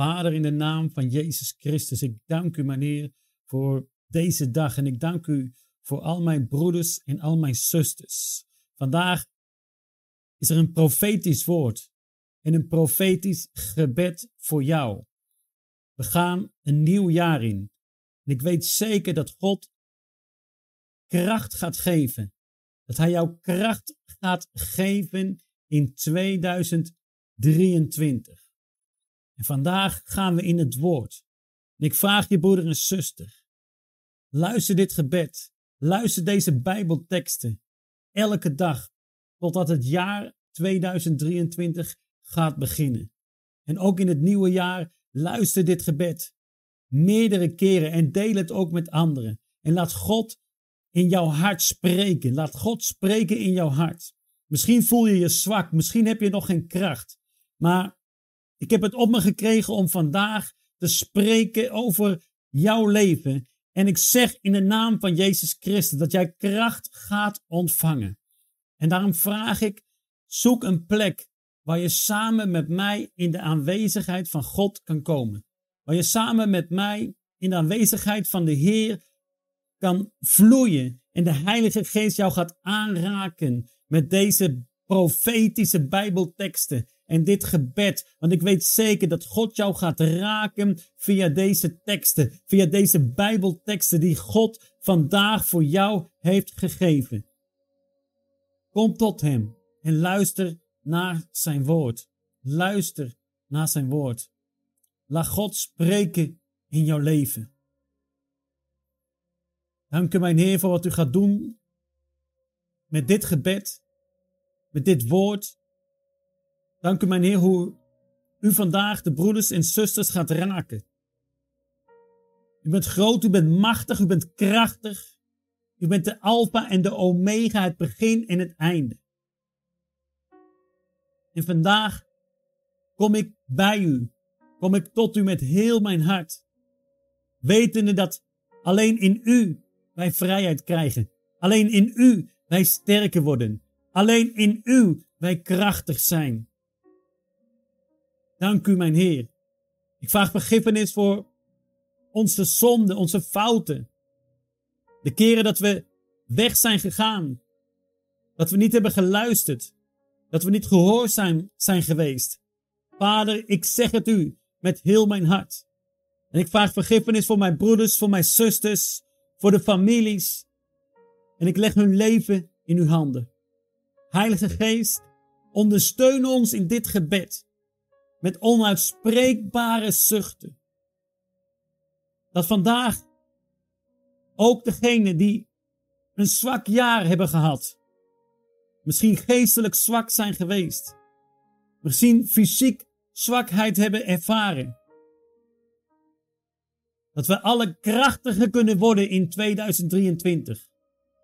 Vader, in de naam van Jezus Christus, ik dank u, meneer, voor deze dag. En ik dank u voor al mijn broeders en al mijn zusters. Vandaag is er een profetisch woord en een profetisch gebed voor jou. We gaan een nieuw jaar in. En ik weet zeker dat God kracht gaat geven. Dat Hij jou kracht gaat geven in 2023. En vandaag gaan we in het woord. En ik vraag je broeder en zuster, luister dit gebed, luister deze Bijbelteksten elke dag totdat het jaar 2023 gaat beginnen. En ook in het nieuwe jaar luister dit gebed meerdere keren en deel het ook met anderen. En laat God in jouw hart spreken. Laat God spreken in jouw hart. Misschien voel je je zwak, misschien heb je nog geen kracht. Maar ik heb het op me gekregen om vandaag te spreken over jouw leven. En ik zeg in de naam van Jezus Christus dat jij kracht gaat ontvangen. En daarom vraag ik, zoek een plek waar je samen met mij in de aanwezigheid van God kan komen. Waar je samen met mij in de aanwezigheid van de Heer kan vloeien en de Heilige Geest jou gaat aanraken met deze profetische Bijbelteksten en dit gebed. Want ik weet zeker dat God jou gaat raken via deze teksten, via deze Bijbelteksten die God vandaag voor jou heeft gegeven. Kom tot Hem en luister naar Zijn woord. Luister naar Zijn woord. Laat God spreken in jouw leven. Dank u, mijn Heer, voor wat u gaat doen met dit gebed, met dit woord. Dank u, mijn Heer, hoe u vandaag de broeders en zusters gaat raken. U bent groot, u bent machtig, u bent krachtig. U bent de Alpha en de Omega, het begin en het einde. En vandaag kom ik bij u, kom ik tot u met heel mijn hart, wetende dat alleen in u wij vrijheid krijgen. Alleen in u wij sterker worden. Alleen in u wij krachtig zijn. Dank u, mijn Heer. Ik vraag vergiffenis voor onze zonden, onze fouten. De keren dat we weg zijn gegaan. Dat we niet hebben geluisterd. Dat we niet gehoorzaam zijn geweest. Vader, ik zeg het u met heel mijn hart. En ik vraag vergiffenis voor mijn broeders, voor mijn zusters, voor de families. En ik leg hun leven in uw handen. Heilige Geest, ondersteun ons in dit gebed met onuitspreekbare zuchten. Dat vandaag ook degenen die een zwak jaar hebben gehad, misschien geestelijk zwak zijn geweest, misschien fysiek zwakheid hebben ervaren, dat we alle krachtiger kunnen worden in 2023.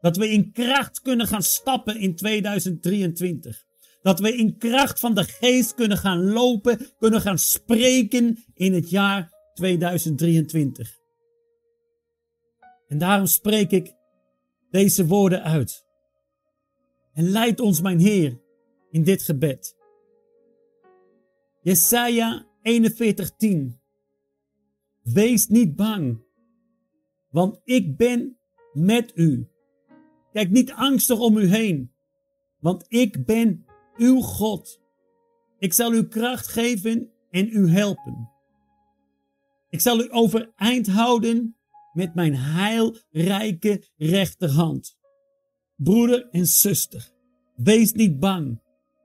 Dat we in kracht kunnen gaan stappen in 2023. Dat we in kracht van de geest kunnen gaan lopen, kunnen gaan spreken in het jaar 2023. En daarom spreek ik deze woorden uit. En leid ons, mijn Heer, in dit gebed. Jesaja 41:10 Wees niet bang, want ik ben met u. Kijk niet angstig om u heen, want ik ben uw God. Ik zal u kracht geven en u helpen. Ik zal u overeind houden met mijn heilrijke rechterhand. Broeder en zuster, wees niet bang.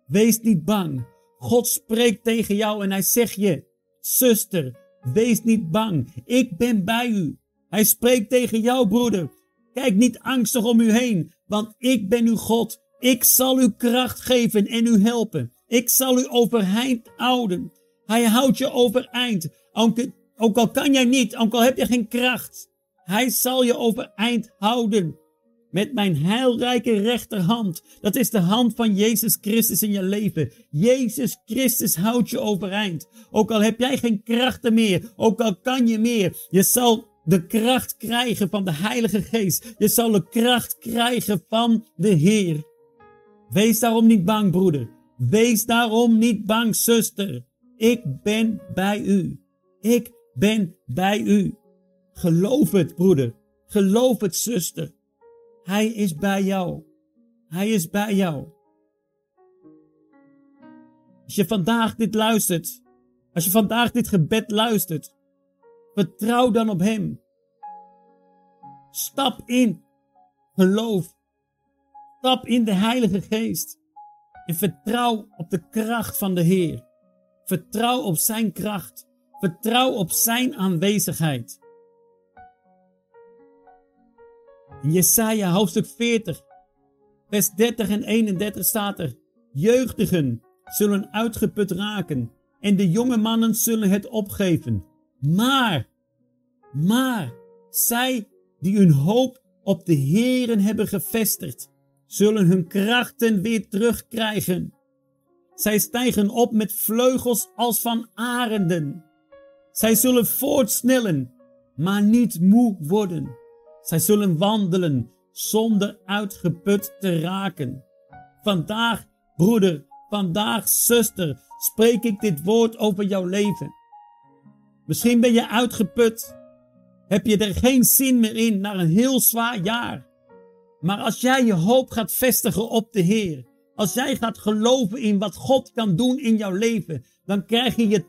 Wees niet bang. God spreekt tegen jou en hij zegt je, zuster, Wees niet bang. Ik ben bij u. Hij spreekt tegen jou, broeder. Kijk niet angstig om u heen, want ik ben uw God. Ik zal u kracht geven en u helpen. Ik zal u overeind houden. Hij houdt je overeind. Ook al kan jij niet, ook al heb je geen kracht. Hij zal je overeind houden met mijn heilrijke rechterhand. Dat is de hand van Jezus Christus in je leven. Jezus Christus houdt je overeind. Ook al heb jij geen krachten meer, ook al kan je meer, je zal de kracht krijgen van de Heilige Geest. Je zal de kracht krijgen van de Heer. Wees daarom niet bang, broeder. Wees daarom niet bang, zuster. Ik ben bij u. Ik ben bij u. Geloof het, broeder. Geloof het, zuster. Hij is bij jou. Hij is bij jou. Als je vandaag dit luistert, als je vandaag dit gebed luistert, vertrouw dan op Hem. Stap in geloof. Stap in de Heilige Geest en vertrouw op de kracht van de Heer. Vertrouw op Zijn kracht. Vertrouw op Zijn aanwezigheid. In Jesaja hoofdstuk 40, vers 30 en 31 staat er: Jeugdigen zullen uitgeput raken en de jonge mannen zullen het opgeven. Maar, maar, zij die hun hoop op de Heeren hebben gevestigd, zullen hun krachten weer terugkrijgen. Zij stijgen op met vleugels als van arenden. Zij zullen voortsnellen, maar niet moe worden. Zij zullen wandelen zonder uitgeput te raken. Vandaag, broeder, vandaag, zuster, spreek ik dit woord over jouw leven. Misschien ben je uitgeput. Heb je er geen zin meer in na een heel zwaar jaar. Maar als jij je hoop gaat vestigen op de Heer, als jij gaat geloven in wat God kan doen in jouw leven, dan krijg je je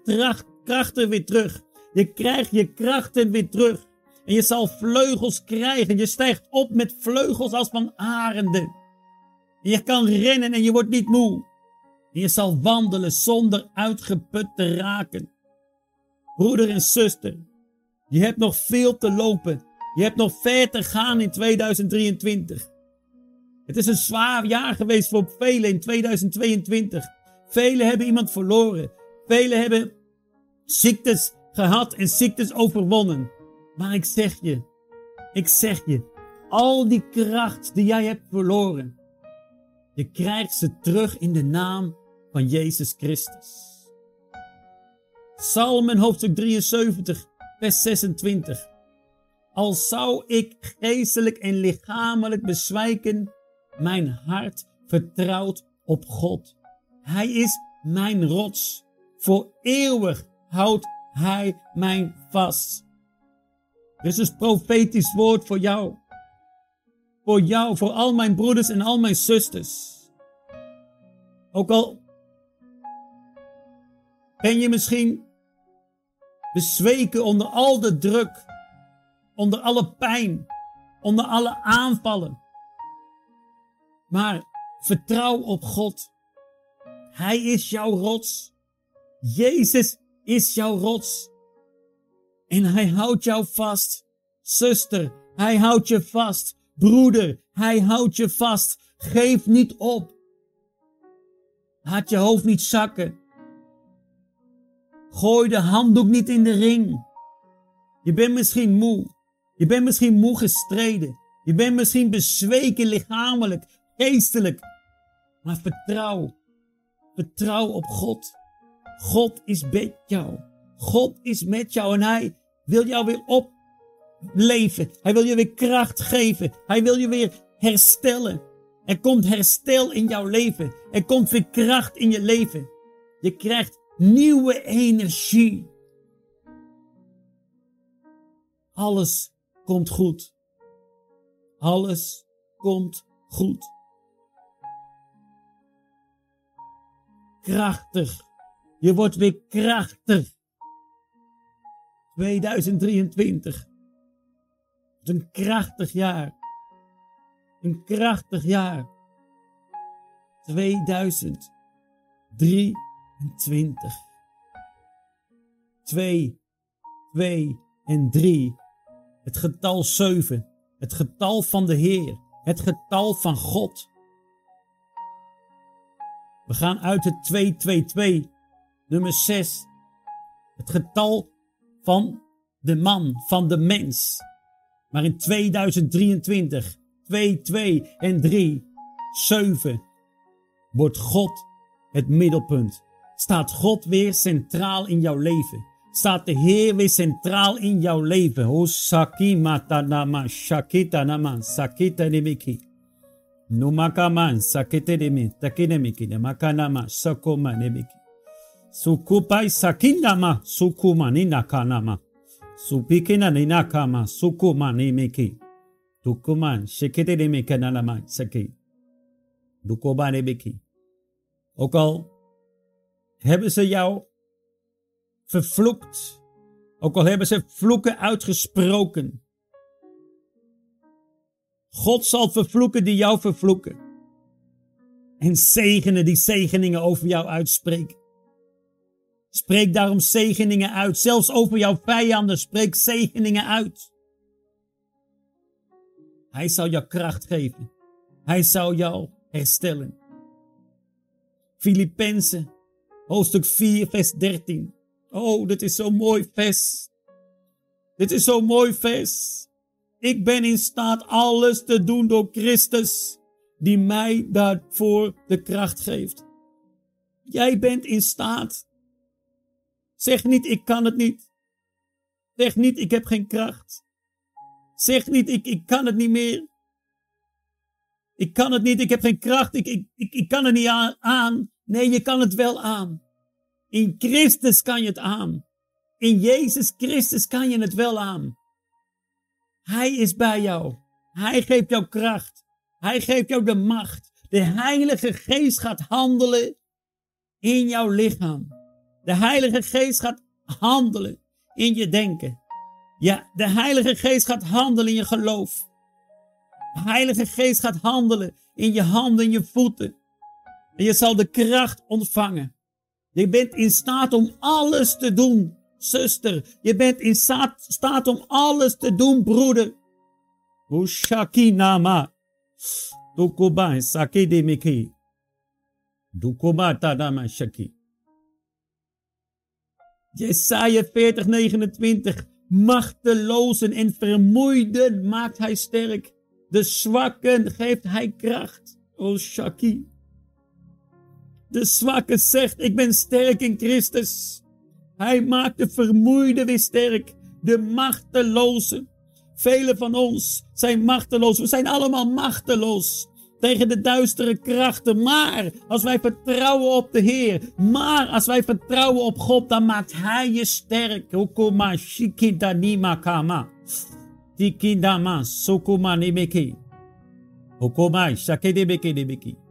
krachten weer terug. Je krijgt je krachten weer terug. En je zal vleugels krijgen. Je stijgt op met vleugels als van arenden. En je kan rennen en je wordt niet moe. En je zal wandelen zonder uitgeput te raken. Broeder en zuster, je hebt nog veel te lopen. Je hebt nog ver te gaan in 2023. Het is een zwaar jaar geweest voor velen in 2022. Velen hebben iemand verloren. Velen hebben ziektes gehad en ziektes overwonnen. Maar ik zeg je, ik zeg je, al die kracht die jij hebt verloren, je krijgt ze terug in de naam van Jezus Christus. Psalmen hoofdstuk 73, vers 26. Al zou ik geestelijk en lichamelijk bezwijken, mijn hart vertrouwt op God. Hij is mijn rots. Voor eeuwig houdt Hij mij vast. Dit is een profetisch woord voor jou. Voor jou, voor al mijn broeders en al mijn zusters. Ook al ben je misschien bezweken onder al de druk, onder alle pijn, onder alle aanvallen. Maar vertrouw op God. Hij is jouw rots. Jezus is jouw rots. En hij houdt jou vast. Zuster, hij houdt je vast. Broeder, hij houdt je vast. Geef niet op. Laat je hoofd niet zakken. Gooi de handdoek niet in de ring. Je bent misschien moe. Je bent misschien moe gestreden. Je bent misschien bezweken lichamelijk, geestelijk. Maar vertrouw. Vertrouw op God. God is met jou. God is met jou en Hij wil jou weer opleven. Hij wil je weer kracht geven. Hij wil je weer herstellen. Er komt herstel in jouw leven. Er komt weer kracht in je leven. Je krijgt nieuwe energie. Alles komt goed. Alles komt goed. Krachtig. Je wordt weer krachtig. 2023. Een krachtig jaar. Een krachtig jaar. 2023. 2, 2 en 3. Het getal 7. Het getal van de Heer. Het getal van God. We gaan uit het 222. Nummer 6. Het getal van de man, van de mens. Maar in 2023, 2, 2 en 3, 7, wordt God het middelpunt. Staat God weer centraal in jouw leven. Staat de Heer centraal in jouw leven. O sakimata nama shakita nama sakita nemiki. Numakaman sakete demi takinemiki nemakanama sakoma nemiki. Sukupai sakinama sukumani nakanama. Supikina ninakama sukumani miki. Dukuman shikete de mekanalama saki. Dukobane biki. Ook al hebben ze jou vervloekt. Ook al hebben ze vloeken uitgesproken. God zal vervloeken die jou vervloeken. En zegenen die zegeningen over jou uitspreken. Spreek daarom zegeningen uit. Zelfs over jouw vijanden. Spreek zegeningen uit. Hij zal jou kracht geven. Hij zal jou herstellen. Filippenzen, hoofdstuk 4, vers 13. Oh, dit is zo'n mooi vers. Dit is zo'n mooi vers. Ik ben in staat alles te doen door Christus, die mij daarvoor de kracht geeft. Jij bent in staat. Zeg niet, ik kan het niet. Zeg niet, ik heb geen kracht. Zeg niet, ik, ik kan het niet meer. Ik kan het niet, ik heb geen kracht, ik, ik, ik, ik kan het niet aan. Nee, je kan het wel aan. In Christus kan je het aan. In Jezus Christus kan je het wel aan. Hij is bij jou. Hij geeft jou kracht. Hij geeft jou de macht. De Heilige Geest gaat handelen in jouw lichaam. De Heilige Geest gaat handelen in je denken. Ja, de Heilige Geest gaat handelen in je geloof. De Heilige Geest gaat handelen in je handen en je voeten. En je zal de kracht ontvangen. Je bent in staat om alles te doen, zuster. Je bent in staat om alles te doen, broeder. Ushaki nama. Dukuba saki demiki. Dukuba tadama shaki. Jesaja 40, 29. Machtelozen en vermoeiden maakt hij sterk. De zwakken geeft hij kracht. O Shaki. De zwakke zegt, ik ben sterk in Christus. Hij maakt de vermoeide weer sterk. De machtelozen. Velen van ons zijn machteloos. We zijn allemaal machteloos tegen de duistere krachten. Maar als wij vertrouwen op de Heer, maar als wij vertrouwen op God, dan maakt Hij je sterk. Okoma kama. Okoma shakedebeke debeki.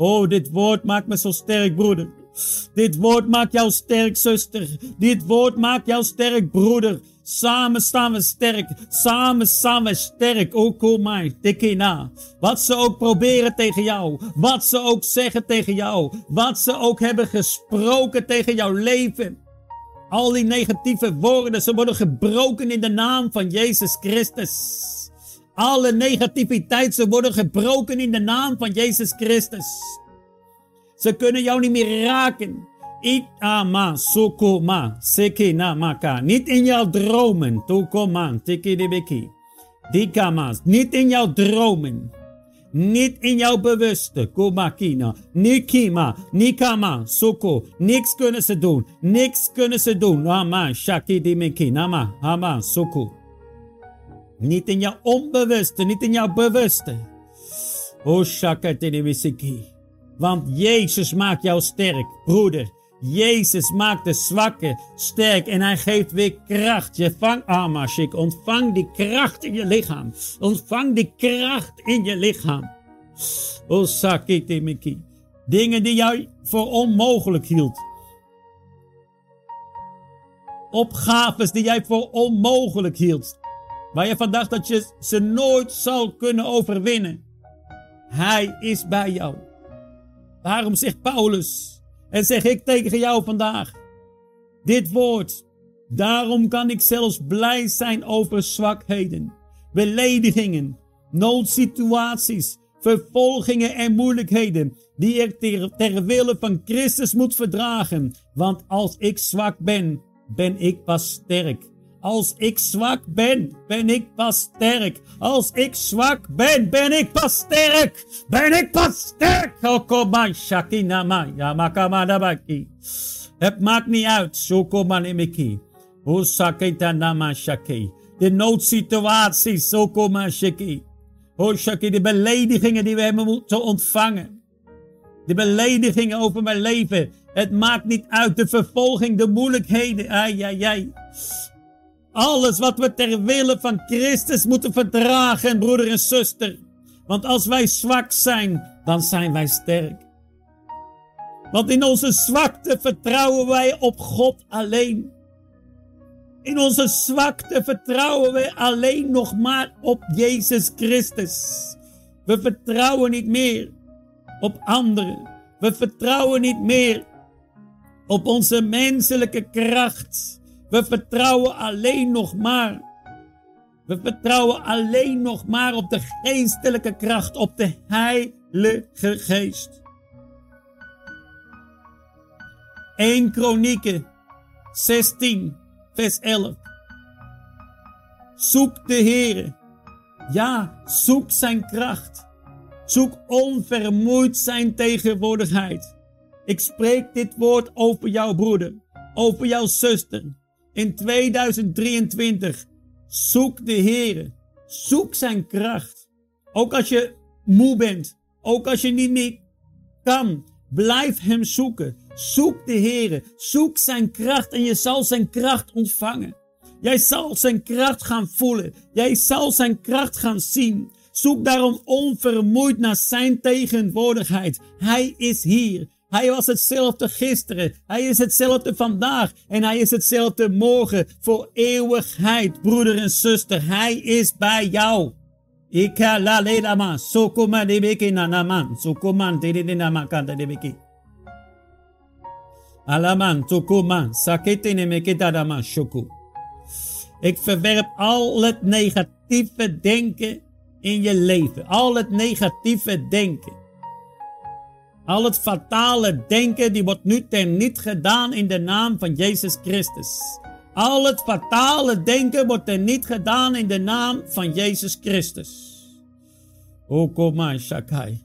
Oh, dit woord maakt me zo sterk, broeder. Dit woord maakt jou sterk, zuster. Dit woord maakt jou sterk, broeder. Samen staan we sterk. Samen staan we sterk. Oh, kom maar. na. Wat ze ook proberen tegen jou. Wat ze ook zeggen tegen jou. Wat ze ook hebben gesproken tegen jouw leven. Al die negatieve woorden, ze worden gebroken in de naam van Jezus Christus. Alle negativiteit, worden gebroken in de naam van Jezus Christus. Ze kunnen jou niet meer raken. Itama sukuma seke namaka. Niet in jouw dromen. Tokoman tiki. Dikamas. Niet in jouw dromen. Niet in jouw bewuste. Kumakina. Nikima. Nikama. Soko. Niks kunnen ze doen. Niks kunnen ze doen. Ama. Shaki dimeki. Nama. Ama. Soko. Niet in jouw onbewuste. Niet in jouw bewuste. O shakati Want Jezus maakt jou sterk, broeder. Jezus maakt de zwakke sterk en hij geeft weer kracht. Je vangt, Amashik, ontvang die kracht in je lichaam. Ontvang die kracht in je lichaam. Osakite Miki. Dingen die jij voor onmogelijk hield. Opgaves die jij voor onmogelijk hield. Waar je van dacht dat je ze nooit zal kunnen overwinnen. Hij is bij jou. Daarom zegt Paulus. En zeg ik tegen jou vandaag, dit woord, daarom kan ik zelfs blij zijn over zwakheden, beledigingen, noodsituaties, vervolgingen en moeilijkheden die ik ter, ter wille van Christus moet verdragen. Want als ik zwak ben, ben ik pas sterk. Als ik zwak ben, ben ik pas sterk. Als ik zwak ben, ben ik pas sterk. Ben ik pas sterk. Okoman shakinama yamakamadabaki. Het maakt niet uit. Sokoman imiki. Osakita nama shaki. De noodsituaties. Sokoman shaki. Shaki, de beledigingen die we hebben moeten ontvangen. de beledigingen over mijn leven. Het maakt niet uit, de vervolging, de moeilijkheden. Ai, ai, ai. Alles wat we ter wille van Christus moeten verdragen, broeder en zuster. Want als wij zwak zijn, dan zijn wij sterk. Want in onze zwakte vertrouwen wij op God alleen. In onze zwakte vertrouwen wij alleen nog maar op Jezus Christus. We vertrouwen niet meer op anderen. We vertrouwen niet meer op onze menselijke kracht. We vertrouwen alleen nog maar. We vertrouwen alleen nog maar op de geestelijke kracht, op de Heilige Geest. 1 Kronieken 16, vers 11. Zoek de Heere. Ja, zoek zijn kracht. Zoek onvermoeid zijn tegenwoordigheid. Ik spreek dit woord over jouw broeder, over jouw zuster. In 2023, zoek de Heer. Zoek zijn kracht. Ook als je moe bent, ook als je niet meer kan, blijf hem zoeken. Zoek de Heer. Zoek zijn kracht en je zal zijn kracht ontvangen. Jij zal zijn kracht gaan voelen. Jij zal zijn kracht gaan zien. Zoek daarom onvermoeid naar zijn tegenwoordigheid. Hij is hier. Hij was hetzelfde gisteren. Hij is hetzelfde vandaag. En hij is hetzelfde morgen. Voor eeuwigheid, broeder en zuster. Hij is bij jou. Ika la le la man. Alaman, man shoko. Ik verwerp al het negatieve denken in je leven. Al het negatieve denken. Al het fatale denken, die wordt nu ten niet gedaan in de naam van Jezus Christus. Al het fatale denken wordt ten niet gedaan in de naam van Jezus Christus. Okomai Shakai.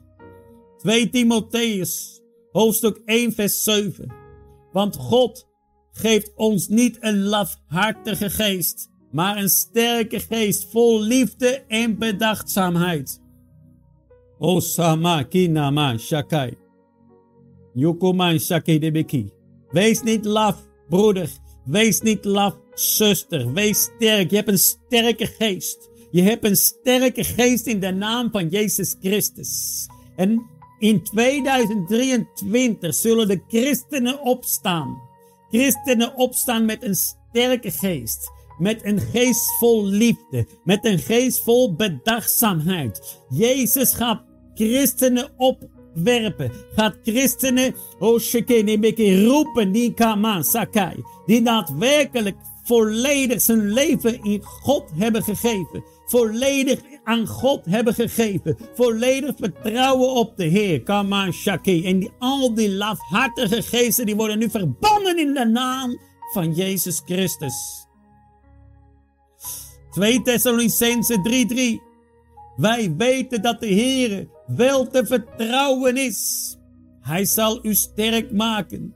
2 Timotheus, hoofdstuk 1, vers 7. Want God geeft ons niet een lafhartige geest, maar een sterke geest vol liefde en bedachtzaamheid. Osama kinama shakai. Yukuman shakai debeki. Wees niet laf, broeder. Wees niet laf, zuster. Wees sterk. Je hebt een sterke geest. Je hebt een sterke geest in de naam van Jezus Christus. En in 2023 zullen de christenen opstaan. Christenen opstaan met een sterke geest. Met een geest vol liefde. Met een geest vol bedachtzaamheid. Jezus gaat christenen opwerpen. Gaat christenen, oh shekene, roepen, die kaman. Die daadwerkelijk volledig zijn leven in God hebben gegeven. Volledig aan God hebben gegeven. Volledig vertrouwen op de Heer. Kaman Shaki. En die, al die lafhartige geesten die worden nu verbannen in de naam van Jezus Christus. 2 Thessalonicense 3:3. Wij weten dat de Heer wel te vertrouwen is. Hij zal u sterk maken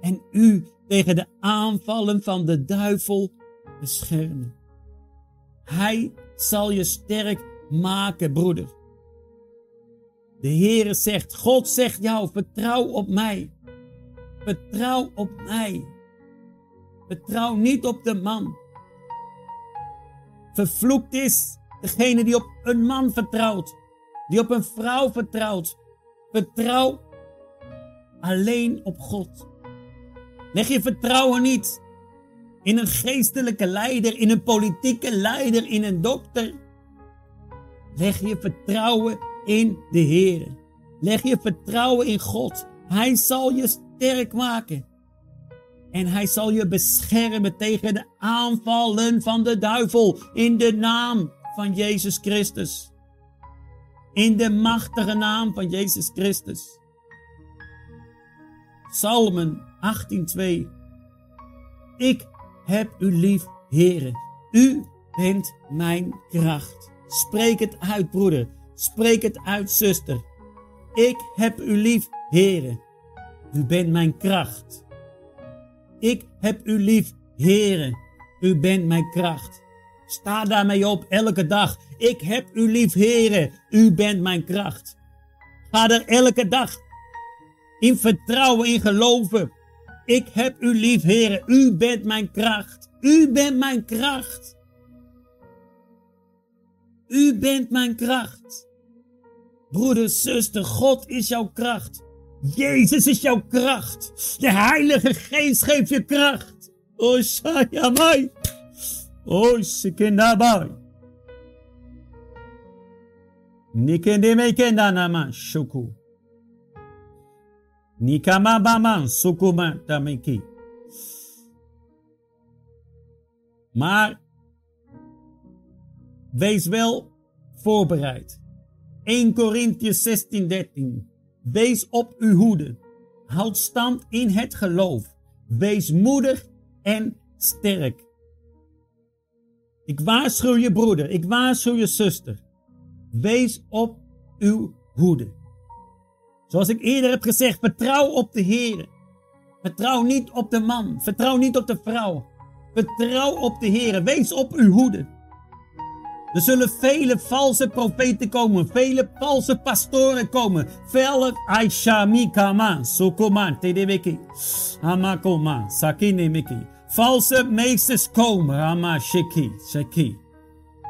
en u tegen de aanvallen van de duivel beschermen. Hij zal je sterk maken, broeder. De Heere zegt, God zegt jou, vertrouw op mij. Vertrouw op mij. Vertrouw niet op de man. Vervloekt is degene die op een man vertrouwt, die op een vrouw vertrouwt. Vertrouw alleen op God. Leg je vertrouwen niet in een geestelijke leider, in een politieke leider, in een dokter. Leg je vertrouwen in de Heer. Leg je vertrouwen in God. Hij zal je sterk maken. En hij zal je beschermen tegen de aanvallen van de duivel in de naam van Jezus Christus. In de machtige naam van Jezus Christus. Psalmen 18:2. Ik heb u lief, Heere. U bent mijn kracht. Spreek het uit, broeder. Spreek het uit, zuster. Ik heb u lief, Heere. U bent mijn kracht. Ik heb u lief, Heere. U bent mijn kracht. Sta daarmee op elke dag. Ik heb u lief, Heere. U bent mijn kracht. Ga er elke dag In vertrouwen, in geloven. Ik heb u lief, heren. U bent mijn kracht. U bent mijn kracht. U bent mijn kracht. Broeder, zuster, God is jouw kracht. Jezus is jouw kracht. De Heilige Geest geeft je kracht. Oh, Shayamai. Oh, Sikendabai. Nikendeme kendanama shuku. Nikamabaman sukuma tamiki. Maar wees wel voorbereid. 1 Corinthians 16, 13. Wees op uw hoede. Houd stand in het geloof. Wees moedig en sterk. Ik waarschuw je broeder, ik waarschuw je zuster. Wees op uw hoede. Zoals ik eerder heb gezegd, vertrouw op de Heer. Vertrouw niet op de man, vertrouw niet op de vrouw. Vertrouw op de Heer, wees op uw hoede. Er zullen vele valse profeten komen, vele valse pastoren komen. Vele Aishamikama, Sokoma, Tedebeki, Amakoma, Sakinemeki. Valse meesters komen, Sheki,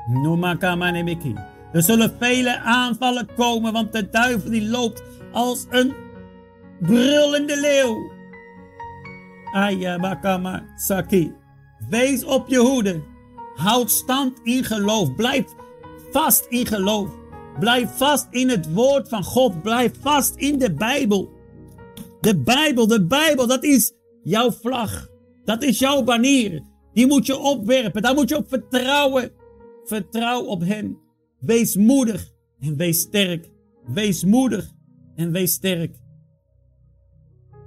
Nomakama Nemeki. Er zullen vele aanvallen komen, want de duivel die loopt als een brullende leeuw. Ayamakama Saki. Wees op je hoede. Houd stand in geloof. Blijf vast in geloof. Blijf vast in het woord van God. Blijf vast in de Bijbel. De Bijbel, de Bijbel, dat is jouw vlag. Dat is jouw banier. Die moet je opwerpen. Daar moet je op vertrouwen. Vertrouw op Hem. Wees moedig en wees sterk. Wees moedig en wees sterk.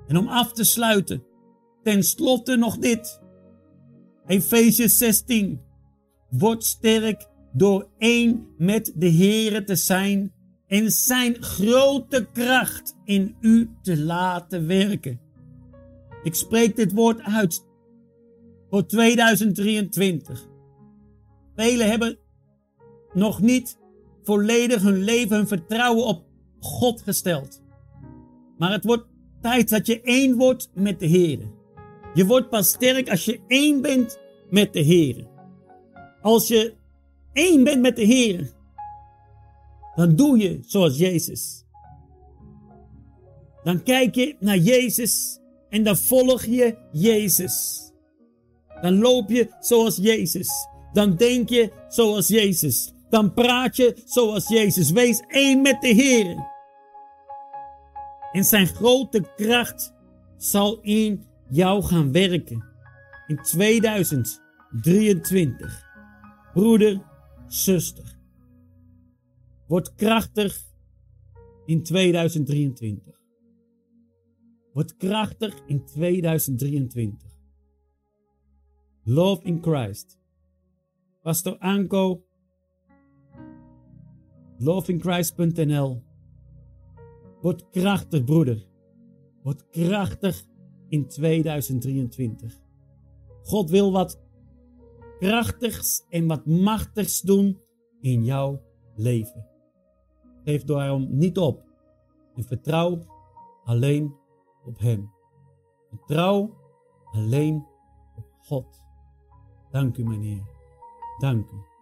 En om af te sluiten, ten slotte nog dit. Efesius 16. Word sterk door één met de Heere te zijn en zijn grote kracht in u te laten werken. Ik spreek dit woord uit voor 2023. Velen hebben nog niet volledig hun leven, hun vertrouwen op God gesteld. Maar het wordt tijd dat je één wordt met de Heer. Je wordt pas sterk als je één bent met de Heer. Als je één bent met de Heer, dan doe je zoals Jezus. Dan kijk je naar Jezus en dan volg je Jezus. Dan loop je zoals Jezus. Dan denk je zoals Jezus. Dan praat je zoals Jezus. Wees één met de Heer. En zijn grote kracht zal in jou gaan werken. In 2023. Broeder, zuster. Word krachtig in 2023. Word krachtig in 2023. Love in Christ. Pastor Anko. Loveinchrist.nl Word krachtig, broeder. Word krachtig in 2023. God wil wat krachtigs en wat machtigs doen in jouw leven. Geef daarom niet op en vertrouw alleen op Hem. Vertrouw alleen op God. Dank u, meneer. Dank u.